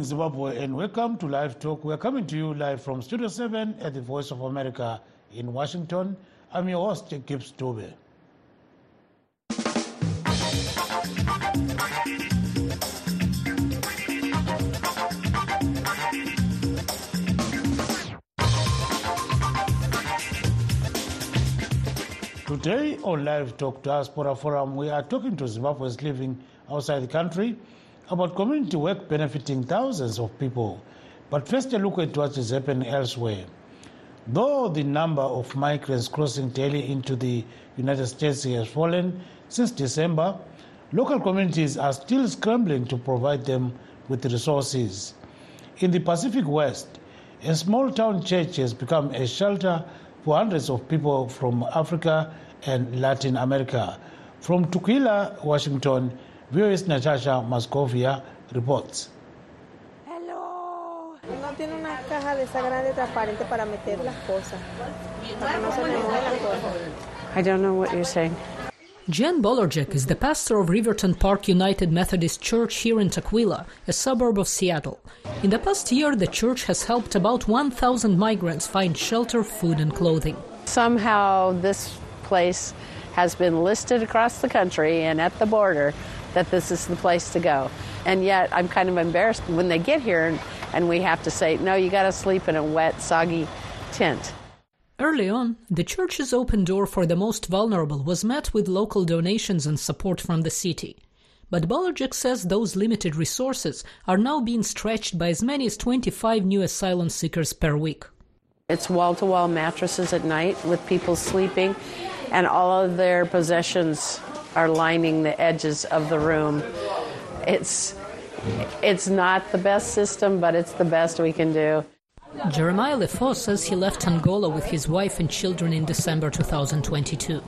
Evening, Zimbabwe, and welcome to Live Talk. We are coming to you live from Studio 7 at the Voice of America in Washington. I'm your host, Gibbs Dube. Today on Live Talk Diaspora Forum, we are talking to Zimbabweans living outside the country about community work benefiting thousands of people. But first, a look at what is happening elsewhere. Though the number of migrants crossing daily into the United States has fallen since December, local communities are still scrambling to provide them with resources. In the Pacific West, a small town church has become a shelter for hundreds of people from Africa and Latin America. From Tukwila, Washington, VOA's Natasha Mozgovaya reports. Hello. No tiene una caja de esa grande transparente para meter las cosas. Para que no se me muevan las cosas. I don't know what you're saying. Jan Bolerjack is the pastor of Riverton Park United Methodist Church here in Tukwila, a suburb of Seattle. In the past year, the church has helped about 1,000 migrants find shelter, food, and clothing. Somehow, this place has been listed across the country and at the border that this is the place to go. And yet, I'm kind of embarrassed when they get here and, and we have to say, no, you got to sleep in a wet, soggy tent. Early on, the church's open door for the most vulnerable was met with local donations and support from the city. But Bolerjack says those limited resources are now being stretched by as many as 25 new asylum seekers per week. It's wall to wall mattresses at night with people sleeping, and all of their possessions are lining the edges of the room. It's, it's not the best system, but it's the best we can do. Jeremiah Lefo says he left Angola with his wife and children in December 2022.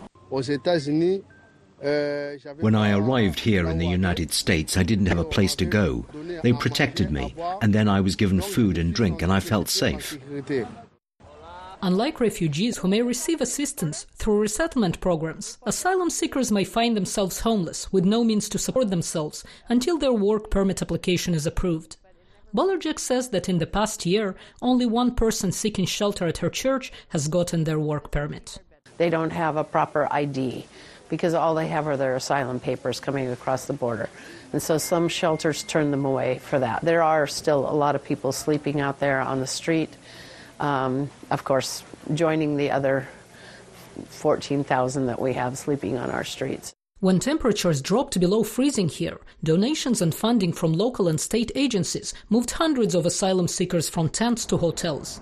When I arrived here in the United States, I didn't have a place to go. They protected me, and then I was given food and drink, and I felt safe. Unlike refugees who may receive assistance through resettlement programs, asylum seekers may find themselves homeless with no means to support themselves until their work permit application is approved. Bolerjack says that in the past year, only one person seeking shelter at her church has gotten their work permit. They don't have a proper ID because all they have are their asylum papers coming across the border. And so some shelters turn them away for that. There are still a lot of people sleeping out there on the street. Um, of course, joining the other 14,000 that we have sleeping on our streets. When temperatures dropped below freezing here, donations and funding from local and state agencies moved hundreds of asylum seekers from tents to hotels.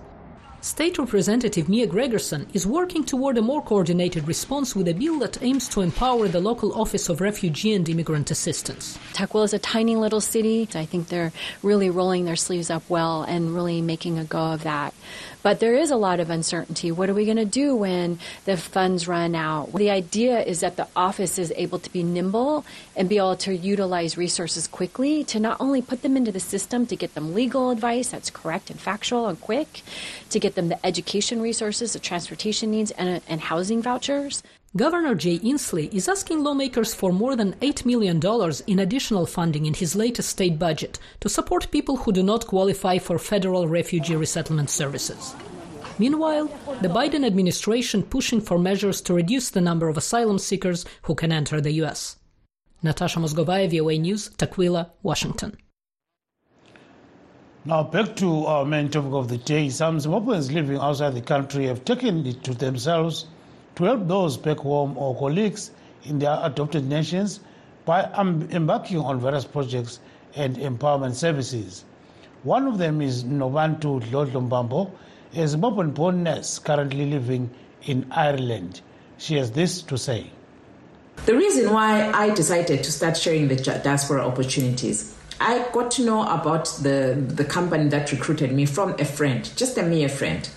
State Representative Mia Gregerson is working toward a more coordinated response with a bill that aims to empower the local Office of Refugee and Immigrant Assistance. Tukwila is a tiny little city. I think they're really rolling their sleeves up well and really making a go of that. But there is a lot of uncertainty. What are we going to do when the funds run out? The idea is that the office is able to be nimble and be able to utilize resources quickly to not only put them into the system to get them legal advice that's correct and factual and quick, to get them the education resources, the transportation needs, and, and housing vouchers. Governor Jay Inslee is asking lawmakers for more than $8 million in additional funding in his latest state budget to support people who do not qualify for federal refugee resettlement services. Meanwhile, the Biden administration pushing for measures to reduce the number of asylum seekers who can enter the U.S. Natasha Mozgovaya, VOA News, Tukwila, Washington. Now, back to our main topic of the day. Some Zimbabweans living outside the country have taken it to themselves to help those back home or colleagues in their adopted nations by embarking on various projects and empowerment services. One of them is Novantu Dlodlombambo, a Zimbabwean born nurse currently living in Ireland. She has this to say. The reason why I decided to start sharing the diaspora opportunities, I got to know about the, the company that recruited me from a friend, just a mere friend.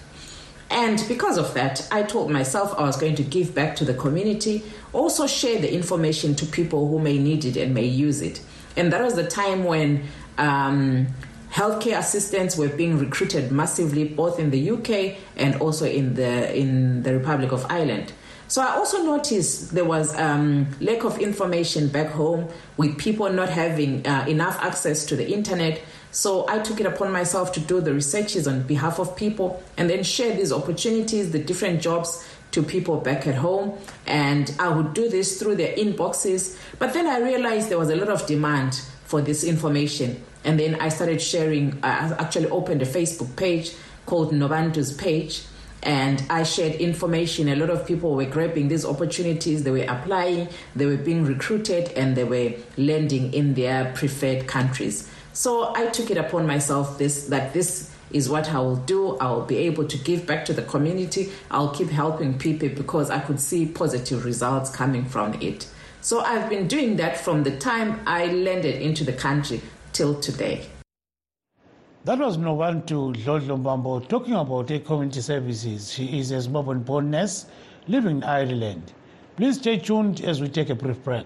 And because of that, I told myself I was going to give back to the community, also share the information to people who may need it and may use it. And that was the time when um, healthcare assistants were being recruited massively, both in the UK and also in the in the Republic of Ireland. So I also noticed there was um, lack of information back home with people not having uh, enough access to the internet. So I took it upon myself to do the researches on behalf of people and then share these opportunities, the different jobs to people back at home. And I would do this through their inboxes. But then I realized there was a lot of demand for this information. And then I started sharing, I actually opened a Facebook page called Novantu's page. And I shared information. A lot of people were grabbing these opportunities. They were applying, they were being recruited, and they were landing in their preferred countries. So I took it upon myself this that this is what I will do. I will be able to give back to the community. I'll keep helping people because I could see positive results coming from it. So I've been doing that from the time I landed into the country till today. That was Novantu Dlodlo talking about a community services. She is a Zimbabwean born nurse living in Ireland. Please stay tuned as we take a brief break.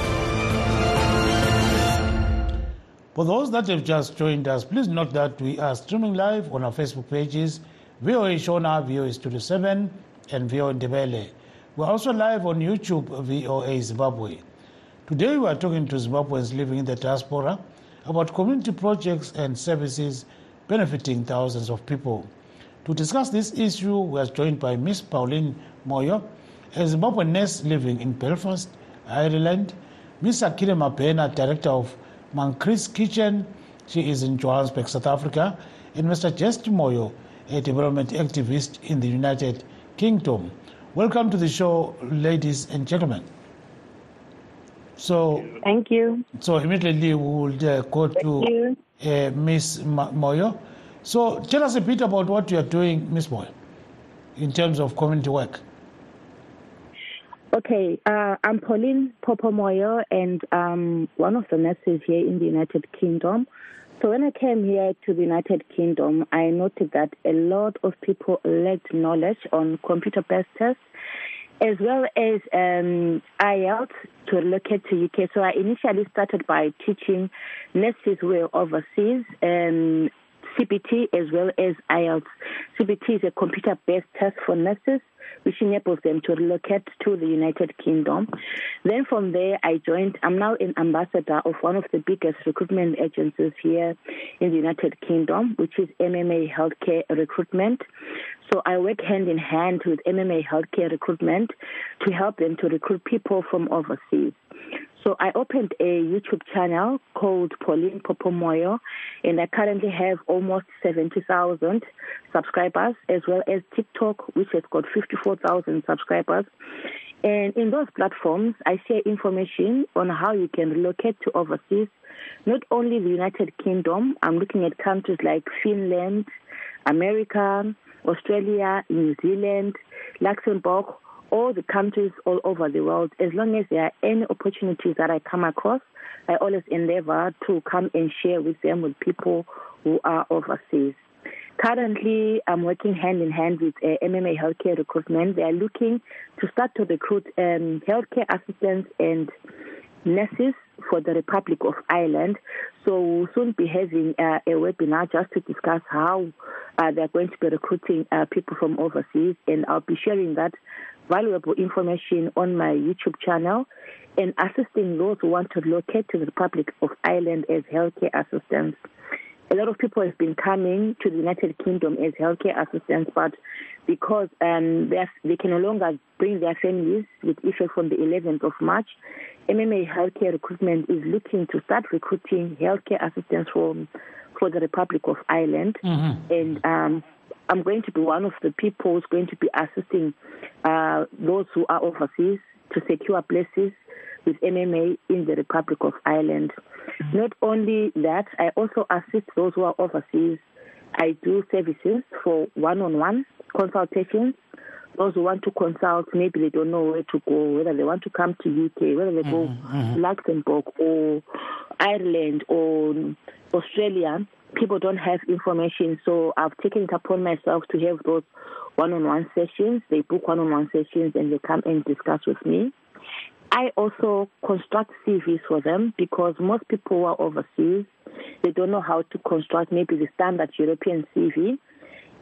For those that have just joined us, please note that we are streaming live on our Facebook pages, VOA Shona, VOA Studio 7, and VOA Ndebele. We're also live on YouTube, VOA Zimbabwe. Today we are talking to Zimbabweans living in the diaspora about community projects and services benefiting thousands of people. To discuss this issue, we are joined by Ms. Pauline Moyo, a Zimbabwean nurse living in Belfast, Ireland, Ms. Akile Mabena, director of Mankris Kitchen, she is in Johannesburg, South Africa, and Mr. Jest Moyo, a development activist in the United Kingdom. Welcome to the show, ladies and gentlemen. So, thank you. So immediately we will uh, go to uh, Ms. Moyo. So tell us a bit about what you are doing, Ms. Moyo, in terms of community work. Okay, uh, I'm Pauline Popomoyo, and um, one of the nurses here in the United Kingdom. So when I came here to the United Kingdom, I noted that a lot of people lacked knowledge on computer-based tests, as well as um, IELTS to relocate to UK. So I initially started by teaching nurses who were overseas um, CBT as well as IELTS. CBT is a computer-based test for nurses which enables them to relocate to the United Kingdom. Then from there, I joined, I'm now an ambassador of one of the biggest recruitment agencies here in the United Kingdom, which is MMA Healthcare Recruitment. So I work hand in hand with MMA Healthcare Recruitment to help them to recruit people from overseas. So I opened a YouTube channel called Pauline Popomoyo, and I currently have almost 70,000 subscribers, as well as TikTok, which has got 54,000 subscribers. And in those platforms, I share information on how you can relocate to overseas, not only the United Kingdom, I'm looking at countries like Finland, America, Australia, New Zealand, Luxembourg, all the countries all over the world. As long as there are any opportunities that I come across, I always endeavor to come and share with them with people who are overseas. Currently, I'm working hand in hand with uh, MMA Healthcare Recruitment. They are looking to start to recruit um, healthcare assistants and nurses for the Republic of Ireland. So we'll soon be having uh, a webinar just to discuss how uh, they're going to be recruiting uh, people from overseas, and I'll be sharing that valuable information on my YouTube channel and assisting those who want to locate to the Republic of Ireland as healthcare assistants. A lot of people have been coming to the United Kingdom as healthcare assistants, but because um, they can no longer bring their families with effect from the 11th of March, MMA Healthcare Recruitment is looking to start recruiting healthcare assistants from for the Republic of Ireland, mm-hmm. and um, I'm going to be one of the people who's going to be assisting uh, those who are overseas to secure places with MMA in the Republic of Ireland. Not only that, I also assist those who are overseas. I do services for one-on-one consultations. Those who want to consult, maybe they don't know where to go, whether they want to come to UK, whether they go Mhm, to Luxembourg or Ireland or Australia, people don't have information. So I've taken it upon myself to have those one-on-one sessions. They book one-on-one sessions and they come and discuss with me. I also construct CVs for them because most people who are overseas, they don't know how to construct maybe the standard European CV,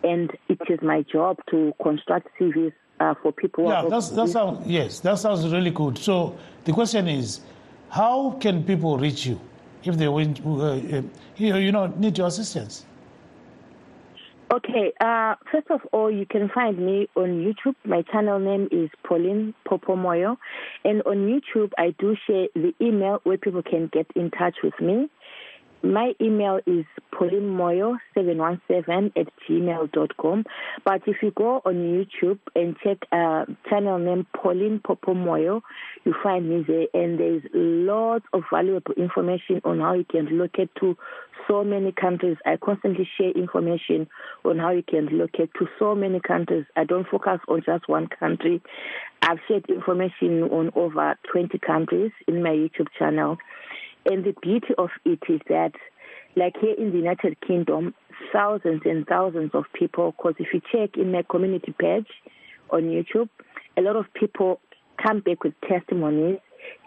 and it is my job to construct CVs uh, for people Yeah, that's, that sounds, yes, that sounds really good. So the question is, how can people reach you if they want, uh, uh, you, you know, need your assistance? Okay, uh, first of all, you can find me on YouTube. My channel name is Pauline Popomoyo. And on YouTube, I do share the email where people can get in touch with me. My email is paulinemoyo717 at gmail.com. But if you go on YouTube and check uh, channel name Pauline Popomoyo, you find me there. And there's lots of valuable information on how you can locate to so many countries. I constantly share information on how you can locate to so many countries. I don't focus on just one country. I've shared information on over 20 countries in my YouTube channel. And the beauty of it is that, like here in the United Kingdom, thousands and thousands of people, because if you check in my community page on YouTube, a lot of people come back with testimonies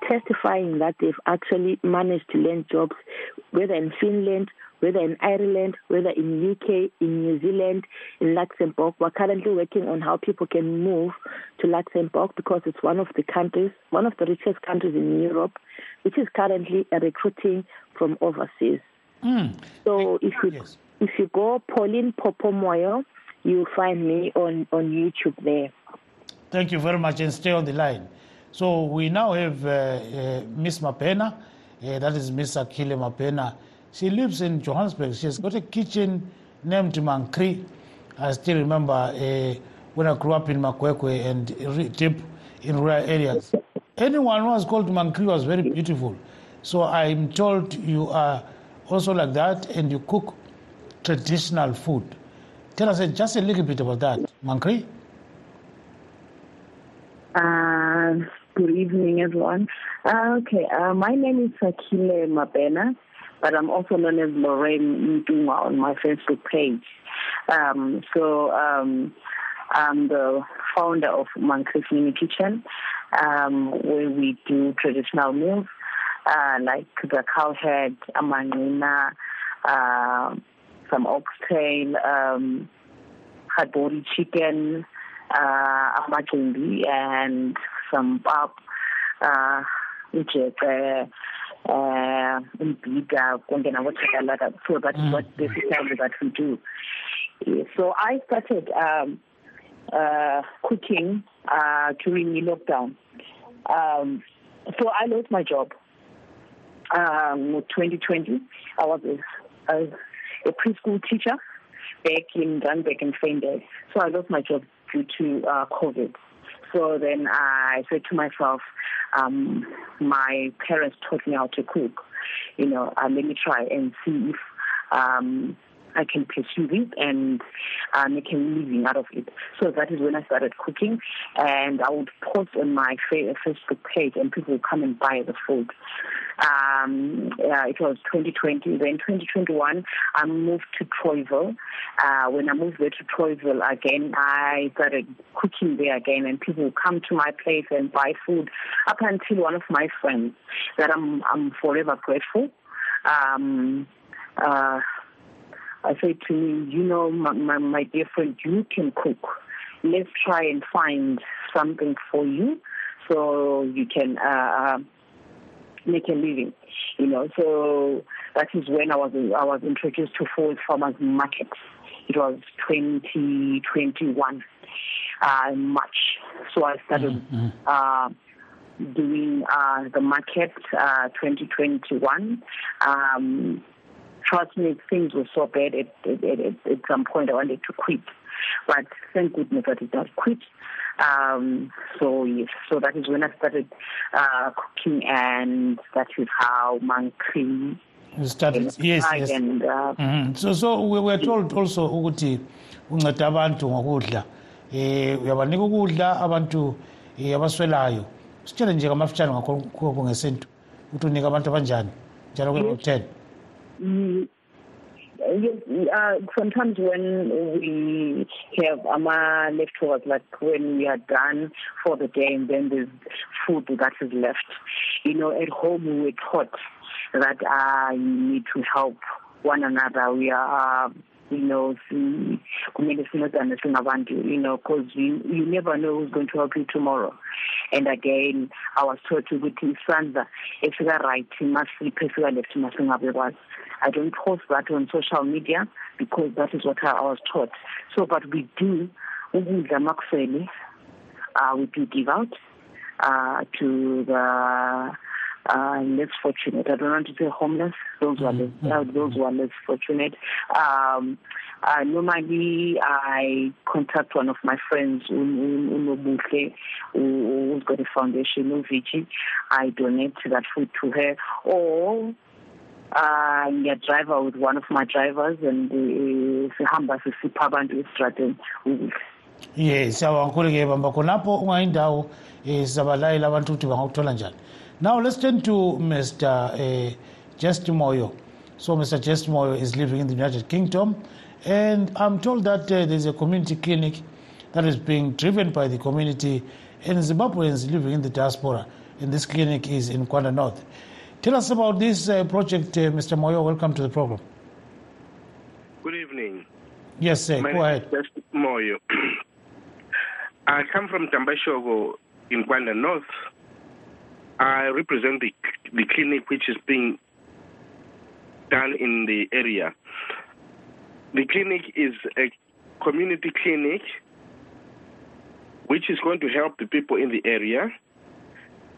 testifying that they've actually managed to land jobs, whether in Finland, whether in Ireland, whether in UK, in New Zealand, in Luxembourg. We're currently working on how people can move to Luxembourg because it's one of the countries, one of the richest countries in Europe, which is currently recruiting from overseas. Mm. So if you if you go Pauline Popomoyo, you'll find me on, on YouTube there. Thank you very much and stay on the line. So we now have uh, uh, Miss Mapena, uh, that is Miss Akile Mapena. She lives in Johannesburg. She has got a kitchen named Mankri. I still remember uh, when I grew up in Makwekwe and deep in rural areas. Anyone who was called Mankri was very beautiful. So I'm told you are also like that and you cook traditional food. Tell us just a little bit about that, Mankri. Uh, good evening, everyone. Uh, okay, uh, my name is Akile Mabena, but I'm also known as Lorraine Mduma on my Facebook page. Um, so um, I'm the founder of Mankris Mini Kitchen, um, where we do traditional meals uh, like the cowhead, amanina, uh, some oxtail, um, hard body chicken, uh, amajumbi, and some pap, uh, ujeqe, uh, umbida, konke nabochakalaka. So that is what basically that we do. So I started um, uh, cooking uh, during the lockdown. Um, so I lost my job. Um, 2020, I was a, a, preschool teacher back in Randburg and Feinberg. So I lost my job due to uh, COVID. So then I said to myself, um, my parents taught me how to cook. You know, uh, let me try and see if um, I can pursue this and uh, make a living out of it. So that is when I started cooking, and I would post on my Facebook page, and people would come and buy the food. Um, uh, it was 2020. Then 2021, I moved to Troyville. Uh, when I moved there to Troyville again, I started cooking there again, and people would come to my place and buy food. Up until one of my friends that I'm I'm forever grateful. Um, uh, I said to me, you know, my, my, my dear friend, you can cook. Let's try and find something for you so you can uh, make a living. You know, so that is when I was I was introduced to Forest Farmers Market. It was 2021 uh, March. So I started uh, doing uh, the market uh, 2021. Um, trust me, things were so bad at, at, at, at some point I wanted to quit. But thank goodness I did not quit. Um, so yes, so that is when I started uh, cooking, and that is how Monkey started. Yes, yes. And, uh, mm-hmm. So, so we were told also ukuthi unceda abantu ngokudla. Eh, uyabanika ukudla abantu eh, abaswelayo. Sitshele nje kamafitshane ngakho ngesintu. Ukuthi unika abantu abanjani njalo kwe-10. Uh, sometimes when we have ama leftovers, like when we are done for the day and then there's food that is left, you know, at home we were taught that uh, you need to help one another. We are, uh, you know, kumele sincedane singabantu, you know, because you, you never know who's going to help you tomorrow. And again, I was taught ukuthi isandla esika right masiphe esika left masingabekwazi. I don't post that on social media because that is what I was taught. So, but we do ukudla makusele. Uh, we do give out uh, to the uh, less fortunate. I don't want to say homeless. Those who are less, uh, those who are less fortunate. Um, uh, normally, I contact one of my friends, Unobuhle, who's got a foundation, Uviji. I donate that food to her. Or uh ngiyadriver with one of my drivers and sihamba sisipha abantu yes siyabonga kakhulu ke bamba khonapho ungayindawo um sizabalayela abantu ukuthi bangakuthola njani now let's turn to mr uh, just moyo so mr just moyo is living in the united kingdom and i'm told that uh, there's a community clinic that is being driven by the community and zimbabweans living in the diaspora and this clinic is in Gwanda North Tell us about this uh, project, uh, Mr. Moyo. Welcome to the program. Good evening. Yes, sir. My Go ahead. Moyo. I come from Tambashogo in Gwanda North. I represent the, the clinic which is being done in the area. The clinic is a community clinic which is going to help the people in the area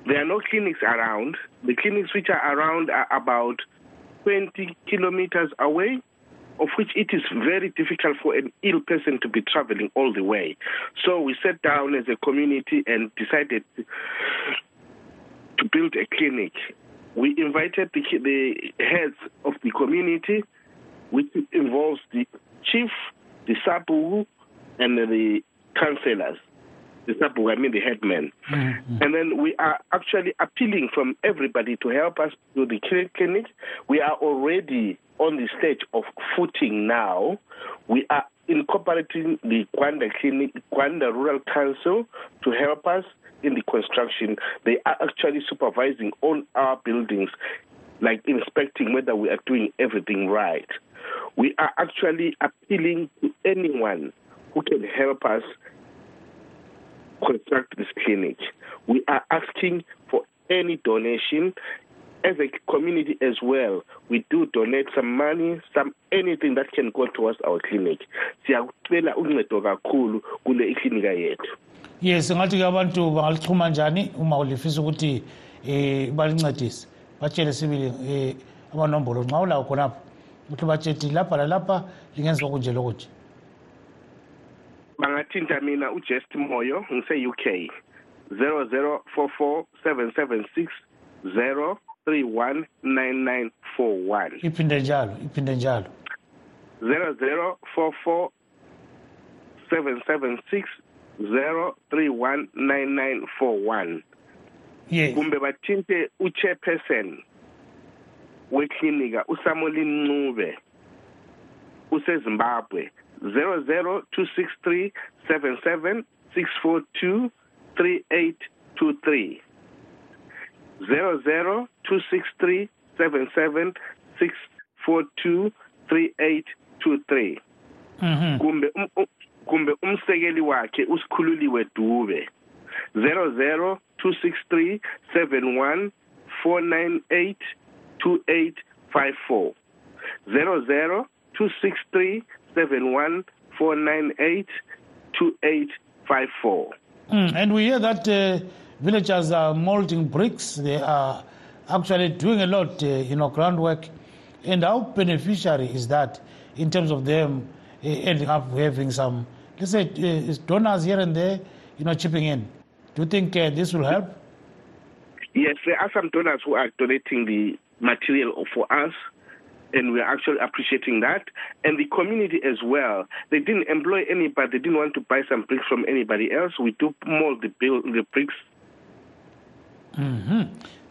there are no clinics around. The clinics which are around are about 20 kilometers away, of which it is very difficult for an ill person to be traveling all the way. So we sat down as a community and decided to build a clinic. We invited the, the heads of the community, which involves the chief, the sabu, and the councillors the sub I mean the headman. Mm-hmm. And then we are actually appealing from everybody to help us do the clinic. We are already on the stage of footing now. We are incorporating the Gwanda Clinic, Gwanda Rural Council to help us in the construction. They are actually supervising all our buildings, like inspecting whether we are doing everything right. We are actually appealing to anyone who can help us construct this clinic. We are asking for any donation. As a community as well, we do donate some money, some anything that can go towards our clinic. Siyakucela uncedo kakhulu kule iklinika yethu. Yes, ngathi ke abantu bangalixhuma njani uma ulifisa ukuthi eh balincedise. Batshele sibili eh amanombolo nxa ulawo khonapho. Ukuthi batshethi lapha lalapha lingenziwa kunje lokunje. bangathinta mina ujest moyo ngise-uk 0044 776 31 9941 iphinde njalo iphinde njalo. 0044 776 0319941 yes. kumbe bathinte uchairperson weklinika usamuel ncube usezimbabwe. 00263 77 642 3823 zero zero two six three seven seven six four two three eight two three. Mm-hmm. Kumbe um, um, kumbe umsekeli wakhe usikhululiwe dube. zero zero two six three seven one four nine eight two eight five four. zero zero two six three seven one four nine eight two eight five four. Mm, and we hear that uh, villagers are molding bricks. They are actually doing a lot, uh, you know, groundwork And how beneficiary is that in terms of them uh, ending up having some, let's say, uh, donors here and there, you know, chipping in? Do you think uh, this will help? Yes, there are some donors who are donating the material for us and we're actually appreciating that. And the community as well. They didn't employ anybody. They didn't want to buy some bricks from anybody else. We do mold the build the bricks. Mm-hmm.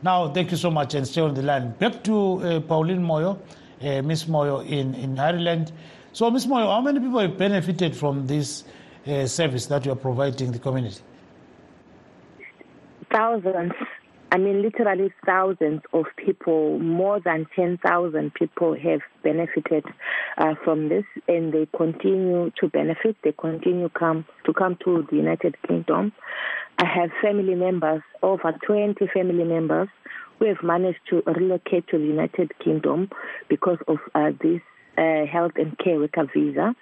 Now, thank you so much, and stay on the line. Back to uh, Pauline Moyo, uh, Miss Moyo in in Ireland. So, Miss Moyo, how many people have benefited from this uh, service that you are providing the community? Thousands. I mean, literally thousands of people, more than 10,000 people have benefited uh, from this, and they continue to benefit. They continue come to come to the United Kingdom. I have family members, over 20 family members, who have managed to relocate to the United Kingdom because of uh, this uh, health and care worker visa.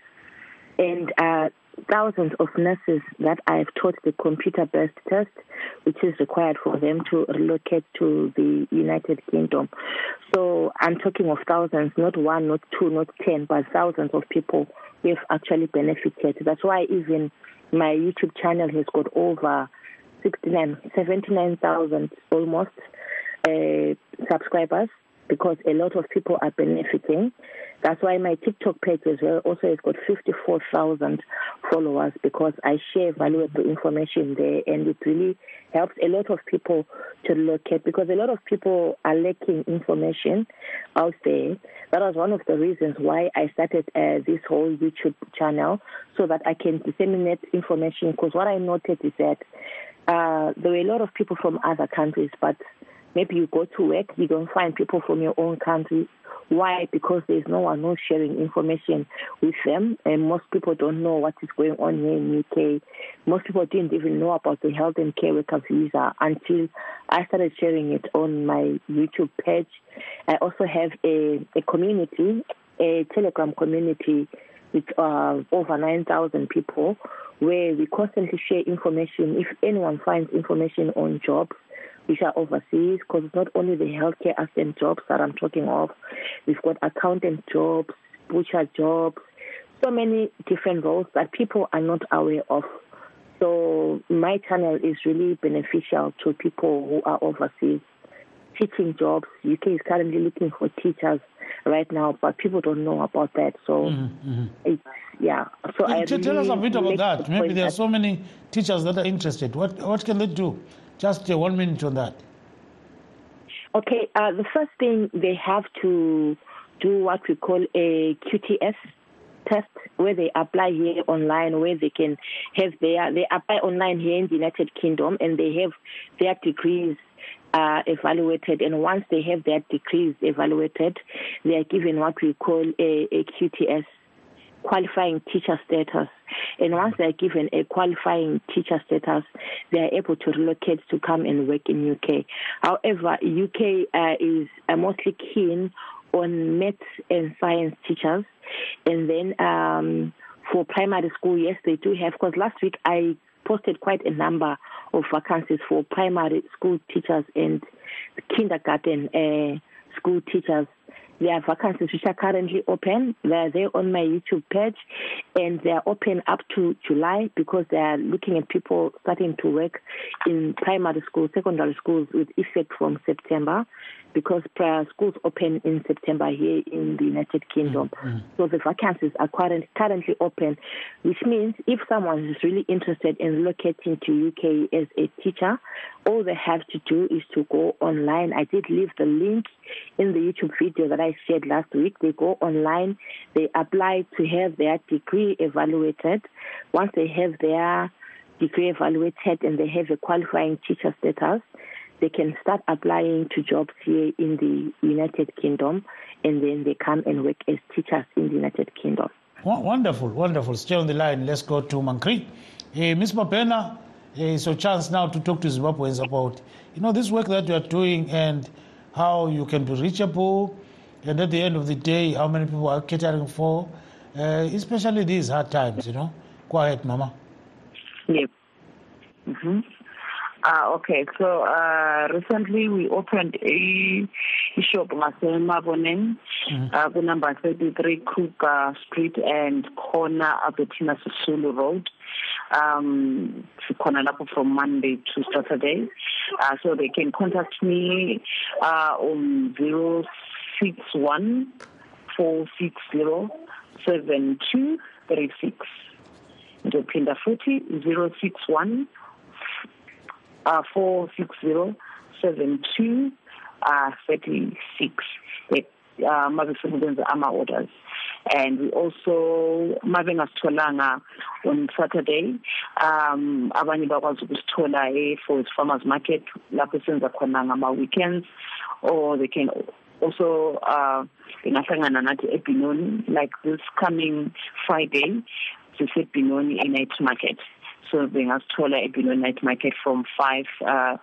And uh, thousands of nurses that I have taught the computer based test, which is required for them to relocate to the United Kingdom. So I'm talking of thousands, not one, not two, not ten, but thousands of people who have actually benefited. That's why even my YouTube channel has got over 69, 79,000 almost uh, subscribers because a lot of people are benefiting. That's why my TikTok page as well also has got 54,000 followers because I share valuable information there and it really helps a lot of people to locate because a lot of people are lacking information out there. That was one of the reasons why I started uh, this whole YouTube channel so that I can disseminate information because what I noticed is that uh, there were a lot of people from other countries, but maybe you go to work, you don't find people from your own country. Why? Because there's no one who's sharing information with them, and most people don't know what is going on here in UK. Most people didn't even know about the health and care worker visa until I started sharing it on my YouTube page. I also have a, a community, a Telegram community with uh, over 9,000 people where we constantly share information. If anyone finds information on jobs, which are overseas, because it's not only the healthcare assistant jobs that I'm talking of, we've got accountant jobs, butcher jobs, so many different roles that people are not aware of. So my channel is really beneficial to people who are overseas. Teaching jobs, UK is currently looking for teachers right now, but people don't know about that. So mm-hmm. it's yeah. So tell, I tell really us a bit about that. Maybe there are so many teachers that are interested. What what can they do? Just uh, one minute on that. Okay, uh, the first thing they have to do what we call a QTS test, where they apply here online, where they can have their they apply online here in the United Kingdom, and they have their degrees uh, evaluated. And once they have their degrees evaluated, they are given what we call a, a QTS qualifying teacher status. And once they're given a qualifying teacher status, they are able to relocate to come and work in UK. However, UK uh, is uh, mostly keen on maths and science teachers. And then um, for primary school, yes, they do have, because last week I posted quite a number of vacancies for primary school teachers and kindergarten uh, school teachers. There are vacancies which are currently open. They are there on my YouTube page, and they are open up to July because they are looking at people starting to work in primary schools, secondary schools with effect from September, because prior schools open in September here in the United Kingdom. Mm, mm. So the vacancies are current, currently open, which means if someone is really interested in relocating to UK as a teacher, all they have to do is to go online. I did leave the link in the YouTube video that I shared last week. They go online, they apply to have their degree evaluated. Once they have their degree evaluated and they have a qualifying teacher status, they can start applying to jobs here in the United Kingdom and then they come and work as teachers in the United Kingdom. Wonderful, wonderful. Stay on the line. Let's go to Mankri. Uh, Ms. Mapena, uh, it's your chance now to talk to Zimbabweans about, you know, this work that you are doing and how you can be reachable, and at the end of the day, how many people are catering for, uh, especially these hard times, you know. Go ahead, Mama. Yep. hmm Uh, okay, so uh, recently we opened a, a shop ngasemaboneng mm. uh, number 33 Kruger Street and corner Albertina Sisulu Road. Um, corner from Monday to Saturday. Uh, so they can contact me uh, on 061 460 7236. ndophinda futhi 061 uh, 460 72 uh, 36 uh, mabe senokwenza ama-orders. And we also mabe ngasitholanga on saturday um abanye bakwazi ukusithola e-for farmers market lapho senza khona ngama-weekends. Or they can also uh bengahlangana nathi ebinoni like this coming friday to sisebinoni e-night market so bengasithola ebino night market from 5 uh,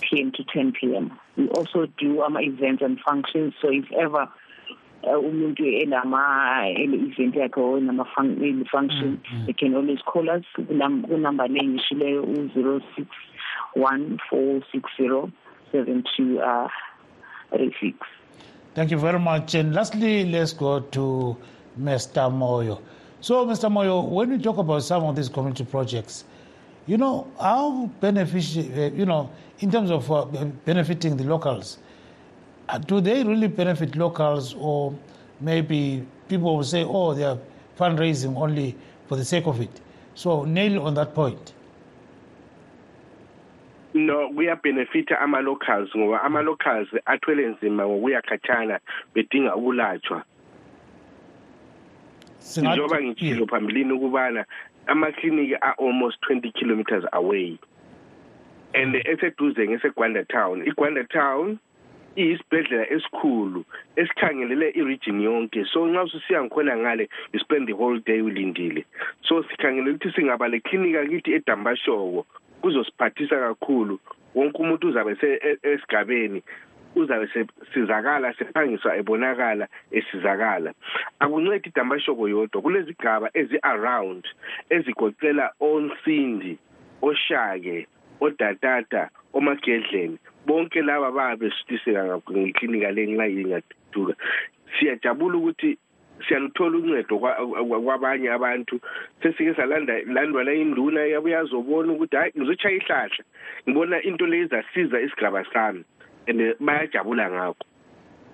p.m. to 10 p.m. We also do ama-events and functions, so if ever uh, umuntu enama ele-event yakhe or enama-function mm, they can always call us kunumber le ngishileyo u-zero six one four six zero seven two uh, six Thank you very much. And lastly, let's go to Mr. Moyo. So, Mr. Moyo, when we talk about some of these community projects, you know, how beneficial, uh, you know, in terms of uh, benefiting the locals, uh, do they really benefit locals or maybe people will say, oh, they are fundraising only for the sake of it? So, nail on that point. no kuyabenefita ama-locals ngoba ama-locals athwele nzima ngokuya khatshana bedinga ukulatshwa njengoba ngitshilo phambilini ukubana amakliniki are-almost 20 kilometers away and eseduze ngesegwanda town. Igwanda town iyisibhedlela esikhulu esikhangelele i-region yonke. So nxa ususiya ngikhona ngale you spend the whole day ulindile. So sikhangelele ukuthi singaba leklinika kithi edambashoko kuzosiphathisa kakhulu. Wonke umuntu uzabe esigabeni. Uzabe sizakala sephangiswa ebonakala esizakala. Akuncedi idambashoko yodwa. Kulezigaba ezi-around ezigoqela onsindi oshake odatata omagedleni bonke laba babe besuthiseka ngeklinika le nxa ingathuthuka siyajabula ukuthi siyaluthola uncedo kwabanye abantu. Sesike salandwa la induna yabuya azobona ukuthi hayi ngizochaya ihlahla. Ngibona into le izasiza isigaba sami. And bayajabula ngakho.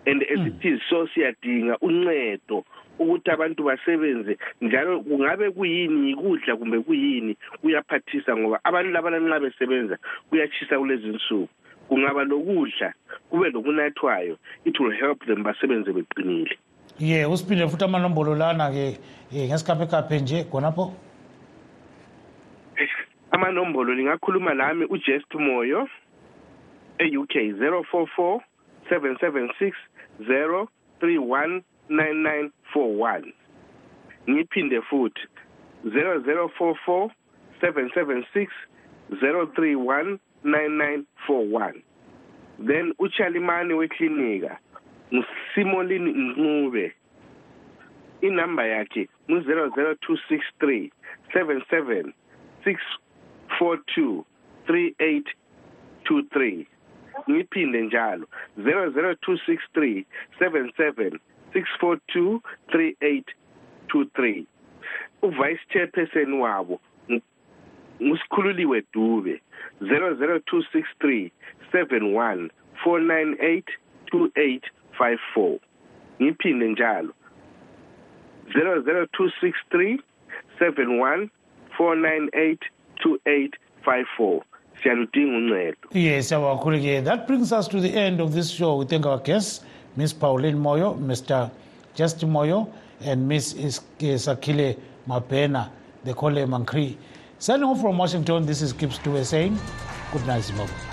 And esithi hmm. so siyadinga uncedo ukuthi abantu basebenze njalo kungabe kuyini ikudla kumbe kuyini kuyaphathisa ngoba abantu labana nxa besebenza kuyachisa kulezi nsuku kungaba lokudla kube lokunathwayo it will help them basebenze beqinile. Ye usiphinde futhi amanombolo lana-ke ngesikhaphekhaphe nje khonapho. Amanombolo lingakhuluma lami ujest moyo. e-UK 044 776 0319941 ngiphinde futhi 0044 776 0319941 then uchalimani weklinika ngusimolini ncube. Inamba yakhe ngu-00263 77 642 3823 ngiphinde njalo. 00263 77 642 3823 uvice chairperson wabo ngusikhululiwe dube. 00263 71 498 2854 ngiphinde njalo. 00263 71 498 2854 siyaludinga uncedo. Yes that brings us to the end of this show. We thank our guests miss pauline moyo mr justin moyo and miss sakile mabena they call her mancree signing off from washington this is Gibbs Dube saying good night zimbabwe